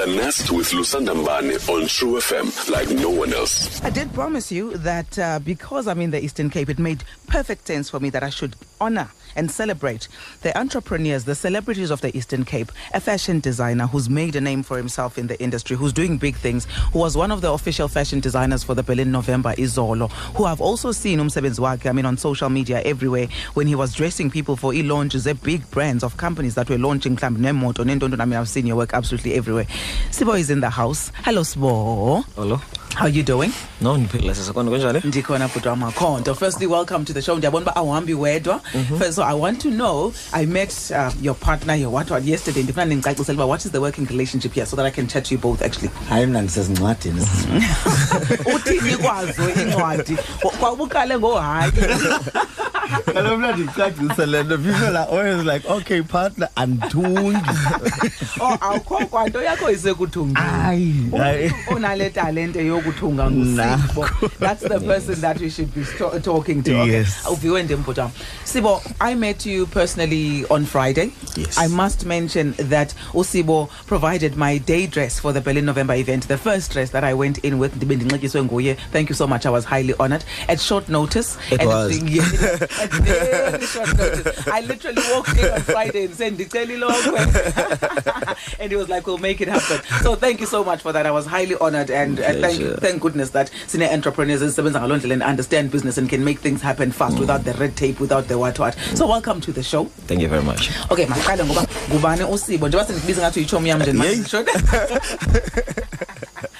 The Nest with Lusanda Mbane on True FM like no one else. I did promise you that uh, because I'm in the Eastern Cape, it made perfect sense for me that I should honor and celebrate the entrepreneurs, the celebrities of the Eastern Cape. A fashion designer who's made a name for himself in the industry, who's doing big things, who was one of the official fashion designers for the Berlin November, Izolo, who I've also seen umsebenzi wakhe, I mean, on social media everywhere when he was dressing people for e-launches at big brands of companies that were launching mhlawumbi nemoto. I mean, I've seen your work absolutely everywhere. Sibo is in the house. Hello, Sibo. Hello. How you doing? No ndiphila sesekhona kunjani? ndikhona bhuti wamakhonto firstly welcome to the show. Ndiyabona uba awuhambi wedwa. First so i want to know i met uh, your partner your what what yesterday. Ndifuna nindicacisele uba what is the working relationship here so that i can chat to you both actually. Hayi mna ndisezincwadini uthini kwazo incwadi kwawubuqale ngohayi kalo mna ndicacise le nto. People are always like okay partner andithungi. Oh awukho kwanto yakho isekuthungeni hayi hayi unale talente yokuthunga that's the person that we should be talking to. Okay. Yes. uviwe ndim sibo i met you personally on friday. Yes. i must mention that usibo provided my day dress for the berlin november event the first dress that i went in with ndibe ndinxityiswe nguye. Thank you so much i was highly honored. At short notice It was. yeah, at very short notice. I literally walked in on friday and said ndicela ilokhwe. And he was like we'll make it happen so thank you so much for that. I was highly honored and uh, thank, thank goodness that sine entrepreneurs ezisebenza ngaloo ndlela and understand business and can make things happen fast without the red tape without the what what so welcome to the show. Thank you very much. okay maqale ngoba ngubani usibo njengoba sendikubiza ngathi uyichomi yam nje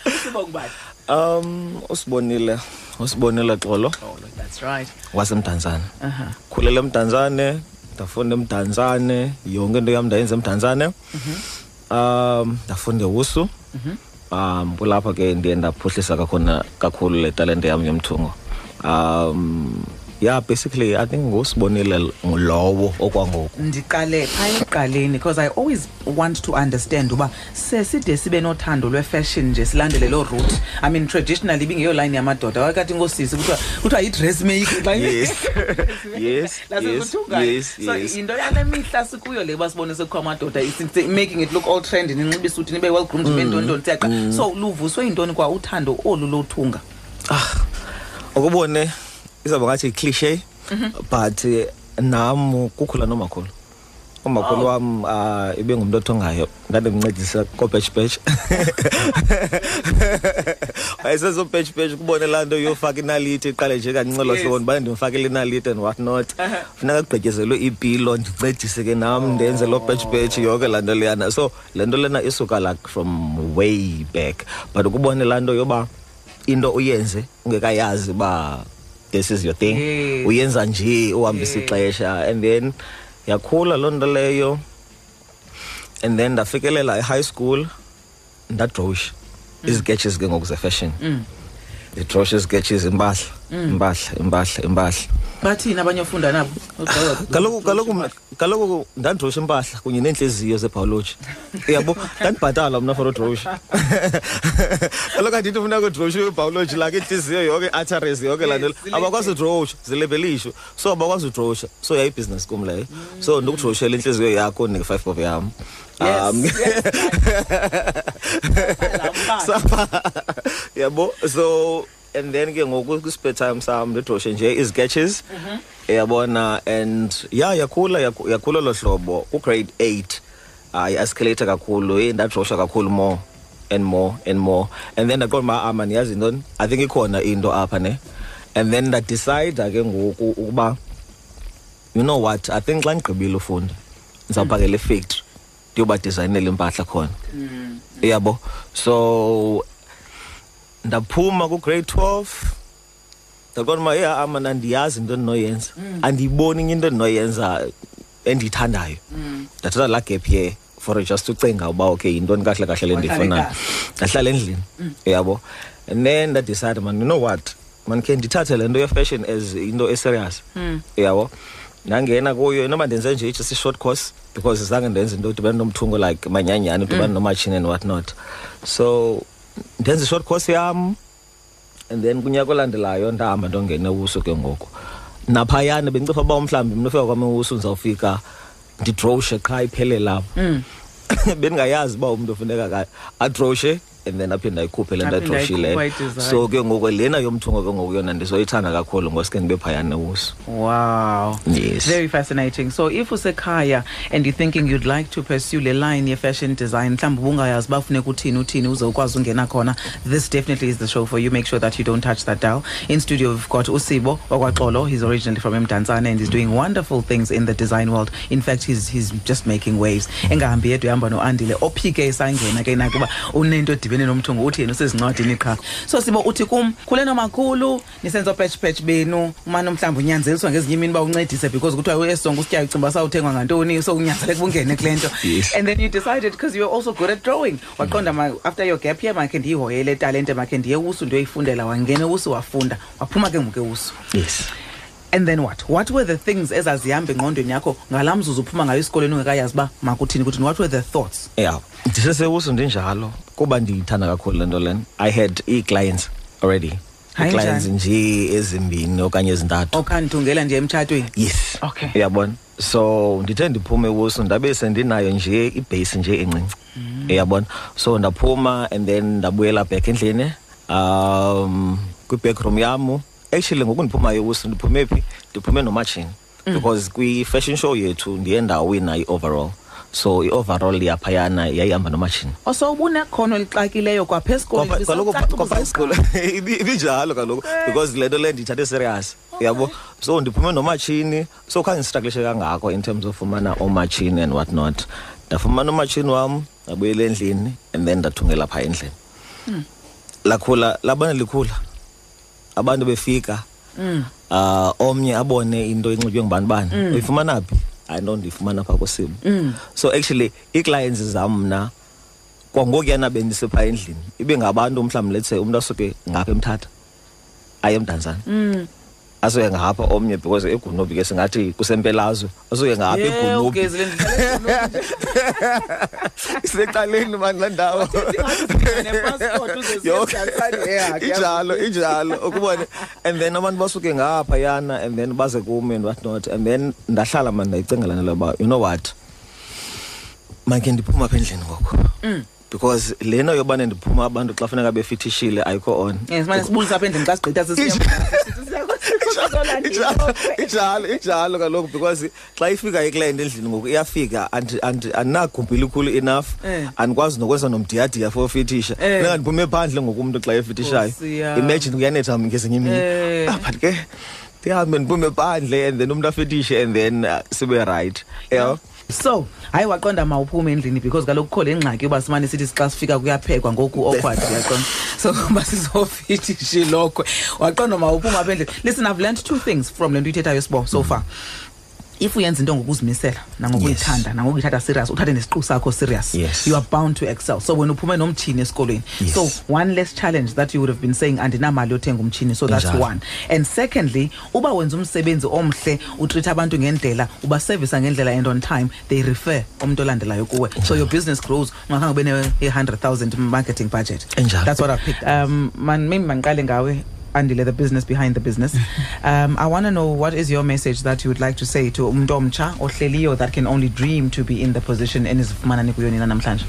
usibo ngubani? Um usibonile usibonile xolo. Oh that's right. Wasemdantsane. uh-huh. Khulele emdantsane, ndafunda emdantsane, yonke into yam ndayenza emdantsane. Um ndafunda usu. Um kulapha ke ndiye ndaphuhlisa kakhona kakhulu le talente yam yomthungo. Um yeah basically i think ngusibonile ngulowo okwangoku. ndiqale phaa ekuqaleni because i always want to understand uba seside sibe nothando lwe-fashion nje silandele loo route i mean traditionally ibingeyo line yamadoda wakati ngosisi kuthiwa kuthiwa yi-dress maker Yes. Yes, Lasekuthungayo. yes, so yes. into yale mihla sikuyo le basibone sekukho amadoda is- is making it look all trendy ninxiba isuti nibe well groomed nibe ntontoni siyaqa so luvuswe yintoni kwa uthando olu lothunga ukubone izawuba ngathi cliche but eh, nam kukhula nomakhulu umakhulu wam uh, ibe ngumntu othungayo ndandimncedisa kobhetshbhetsh wayesezobhetshbhetsh kubone laa nto yofaka inaliti iqale nje kancelo Yes. hlobo ndibane ndimfakele inaliti and what not. Funeka kugqityezelwe ipilo ndincedise ke nam ndenze loo bhetshbhetsh yonke laa nto leyana. So le nto lena isuka like from way back. But ukubone laa nto yoba into uyenze ungekayazi uba this is your thing. Yes. uyenza nje uhambisa Yes. ixesha. And then yakhula loo nto leyo. And then ndafikelela e-high school ndadrosha mm. iziketches ke ngoku ze-fashion. Mm. Ndidrosha iziketches mm. impahla impahla impahla impahla bathini abanye ofunda nabo? Kaloku kaloku mna- kaloku ndandrosha impahla kunye neentliziyo zebhayoloji yabo ndandibhatala mna for udrosha kaloku andithi funeka udrosha ibhayoloji like intliziyo yonke i-arteries yonke laa nto. le. Zilebe. abakwazi udrosha zilebelisho so abakwazi udrosha so yayibhizinesi kum leyo. So ndikudroshela intliziyo yakho ndinge-five bob yam. Yes, Um, yes, Sapa. yabo? So and then ke ngoku kwi-spare time sam ndidroshe nje iziketches yabona and ya yakhula yakhu- yakhula lo hlobo. Ku-grade eight uh, i-escalate kakhulu hey ndadrosha kakhulu more and more and more. And then ndaqonda uba ama ndiyazi ntoni? I think ikhona into apha ne? And then ndadicida ke ngoku ukuba you know what? I think xa ndigqibile ufunda ndizawuphakela ifactory ndiyobadizayinela impahla khona. Yabo? So ndaphuma ku-grade 12 ndaqonda uba yeah ama nandiyazi into endinoyenza. Mm. Andiyiboni enye into endinoyenza endiyithandayo. Mm. Ndathatha laa gap year for just ucinga uba okay yintoni kahle kahle le ndiyifunayo. Ndahlala endlini mm. yabo and then ndadicide man you know what? Man khe ndithathe le nto ye-fashion as into eserious yabo ndangena kuyo inoba ndenze nje just i-short course because zange ndenze into udibane nomthungo like manyanyani udibane nomatshini and what not. So ndenza i-short course yam and then kunyaka olandelayo ndahamba ndongena ewuso ke ngoku. Naphayana bendicofa uba mhlawumbi mna ufika kwam ewuso ndizawufika ndidrowushe qha iphele lapho bendingayazi uba umntu ofuneka ka atroshe and then aphinde ayikhuphe le nto Aphinde atroshileyo ayikhuphe ayidesign. so ke ngoku lena yomthungo ke ngoku yona ndizoyithanda kakhulu ngosuke ndibe phayana ewuso Wow. Yes. Very fascinating. So if usekhaya and you're thinking you'd like to pursue le line ye fashion design, mhlawumbe ubungayazi bafuneka uthini uthini uzokwazi ungena khona. This definitely is the show for you. Make sure that you don't touch that dial. In studio we've got Usibo wakwaXolo. He's originally from Mdantsane and he's doing wonderful things in the design world. In fact, he's he's just making waves. Engahambi yedwa ehamba noandile ophike esangena ke nakuba unento edibene nomthungo uthi yena usezincwadini qha. So Sibo uthi kum khuleno makhulu nisenzo patch patch benu. Umane mhlawumbe unyanzeliswa ngezinye imini ba uncedise because kuthiwa esongo usityayo ucimba sawuthengwa ngantoni so unyanzeleke ungene kule nto. Yes. and then you decided because you're also good at drawing waqonda ma after your gap year makhe ndiyihoyele talente makhe ndiye usu ndiyoyifundela. Wangena ewusu wafunda waphuma ke ngoku ewusu yes. And then what? What were the things ezazihamba engqondweni yakho ngalaa mzuzu uphuma ngayo esikolweni ungekayazi uba makuthini kuthini? What were the thoughts? Yeah. Ndisesewuso ndinjalo. Kuba ndiyithanda kakhulu le nto lena i had ii-clients already. Ii-clients nje ezimbini okanye ezintathu. Okanye ndithungela nje emtshatweni? Yes. Okay. uyabona? So ndithe ndiphume ewuso ndabe sendinayo nje ibheyisi nje encinci. Uyabona? So ndaphuma and then ndabuyela back endlini um kwi-backroom yam. Actually ngoku ndiphumayo ewuso ndiphume phi? Ndiphume nomatshini. Because kwi-fashion show yethu ndiye ndawina i-overall so i-overall yaphayana yayihamba nomatshini oso ubunekhono elixakileyo kwapha esikolweni Kwapha- kaloku Bisacacisa kwapha ukuba- isikolo ibi- ibinjalo kaloku because le nto le ndiyithathe serious yabo? So ndiphume nomatshini so khange ndistruglishe kangako in terms of fumana oomatshini and what not. Ndafumana umatshini wam ndabuyela endlini and then ndathungela phaa endlini. Lakhula labana likhula. Abantu befika uh, omnye abone into enxitywe ngubani bani. Uyifumana phi? Hayi no ndiyifumana phaa kusibo so actually ii-clients zam mna kwangokuyana bendisepha endlini ibe ngabantu mhlawumbi let's say umntu asuke ngapha emthatha aye emdantsane asuke ngapha omnye because egunobi ke singathi kusempelazwe. Asuke ngapha eGunubi isecaleni mani laa ndawo. Ne-passport uze siye Yo. eMdantsane. Yeah, kuyazi. injalo injalo. Ukubone and then abantu basuke ngaphayana and then baze kum and what not. And then ndahlala mani ndayicingela nalo uba you know what? Makhe ndiphuma apha endlini ngoku Mm. Because lena yobane ndiphuma abantu xa funeka befithishile ayikho on Yes, manje sibulisa apha endlini xa sigqitha sisiya- Sizolanda Injalo- ilokhwe. injalo injalo kaloku because xa ifika iclient endlini ngoku iyafika andi- andi- andinagumbi likhulu enough Eh. andikwazi nokwenza nomdiyadiya for ufitisha Eh. funeka ndiphume phandle ngoku umntu xa efitishayo Nkosi yam. imagine kuyanetha ngezinye imini Eh. Ah, but ke ndihambe ndiphume phandle and then umntu afetishe and then uh, sibe right yeah. So hayi waqonda mawuphume endlini because kaloku kukho le ngxaki yoba simane sithi xa sifika kuyaphekwa ngoku awkward uyaqonda? So uba sizofitisha ilokhwe waqonda mawuphuma apha endlini. Listen i've learned two things from le nto uyithethayo sibo so mm. far if uyenza into ngokuzimisela nangokuyithanda nangokuyithatha serious uthathe nesiqu sakho serious Yes. you are bound to excel. So wena uphume nomtshini esikolweni. Yes. so one less challenge that you would have been saying andinamali yothenga umtshini so that's Injalo. one. And secondly uba wenza umsebenzi omhle utreat abantu ngendlela ubaservisa ngendlela and on time they refer umntu olandelayo kuwe. So your business grows ungakhange ube ne-100 000 marketing budget. Injalo. that's what i picked um man maybe mandiqale ngawe. Andile the business behind the business um i want to know what is your message that you would like to say to umntu or ohleliyo that can only dream to be in the position enizifumana nikuyo nina namhlanje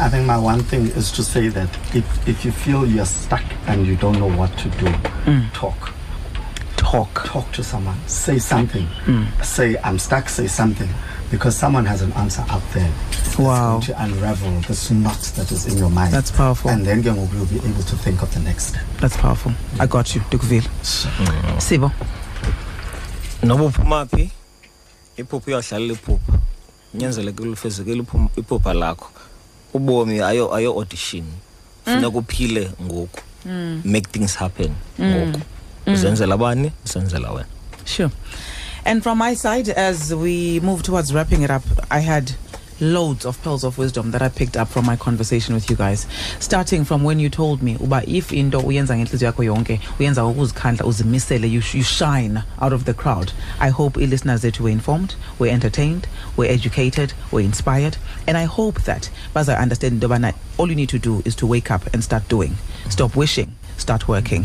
I think my one thing is to say that if, if you feel you're stuck and you don't know what to do, talk. talk Talk to someone. Say something. Say, I'm stuck, say something. Because someone has an answer out there. Wow. To unravel this knot that is in your mind. That's powerful. And then you'll be able to think of the next step. that's powerful. I got you ndikuvile sibo. Noba uphuma phi? Iphupha. Iyawudlalela iphupha kunyanzelekile ulifezekile iphum- iphupha lakho. Ubomi ayo ayo audition. Funeka mm. uphile ngoku. Mm. Make things happen mm. ngoku. Uzenzela bani uzenzela wena. Sure. And from my side, as we move towards wrapping it up, I had loads of pearls of wisdom that I picked up from my conversation with you guys. Starting from when you told me, uba if into uyenza yonke, uyenza uzimisele, you, you shine out of the crowd. I hope listeners that were informed, were entertained, were educated, were inspired, and I hope that as I understand all you need to do is to wake up and start doing. Stop wishing, start working.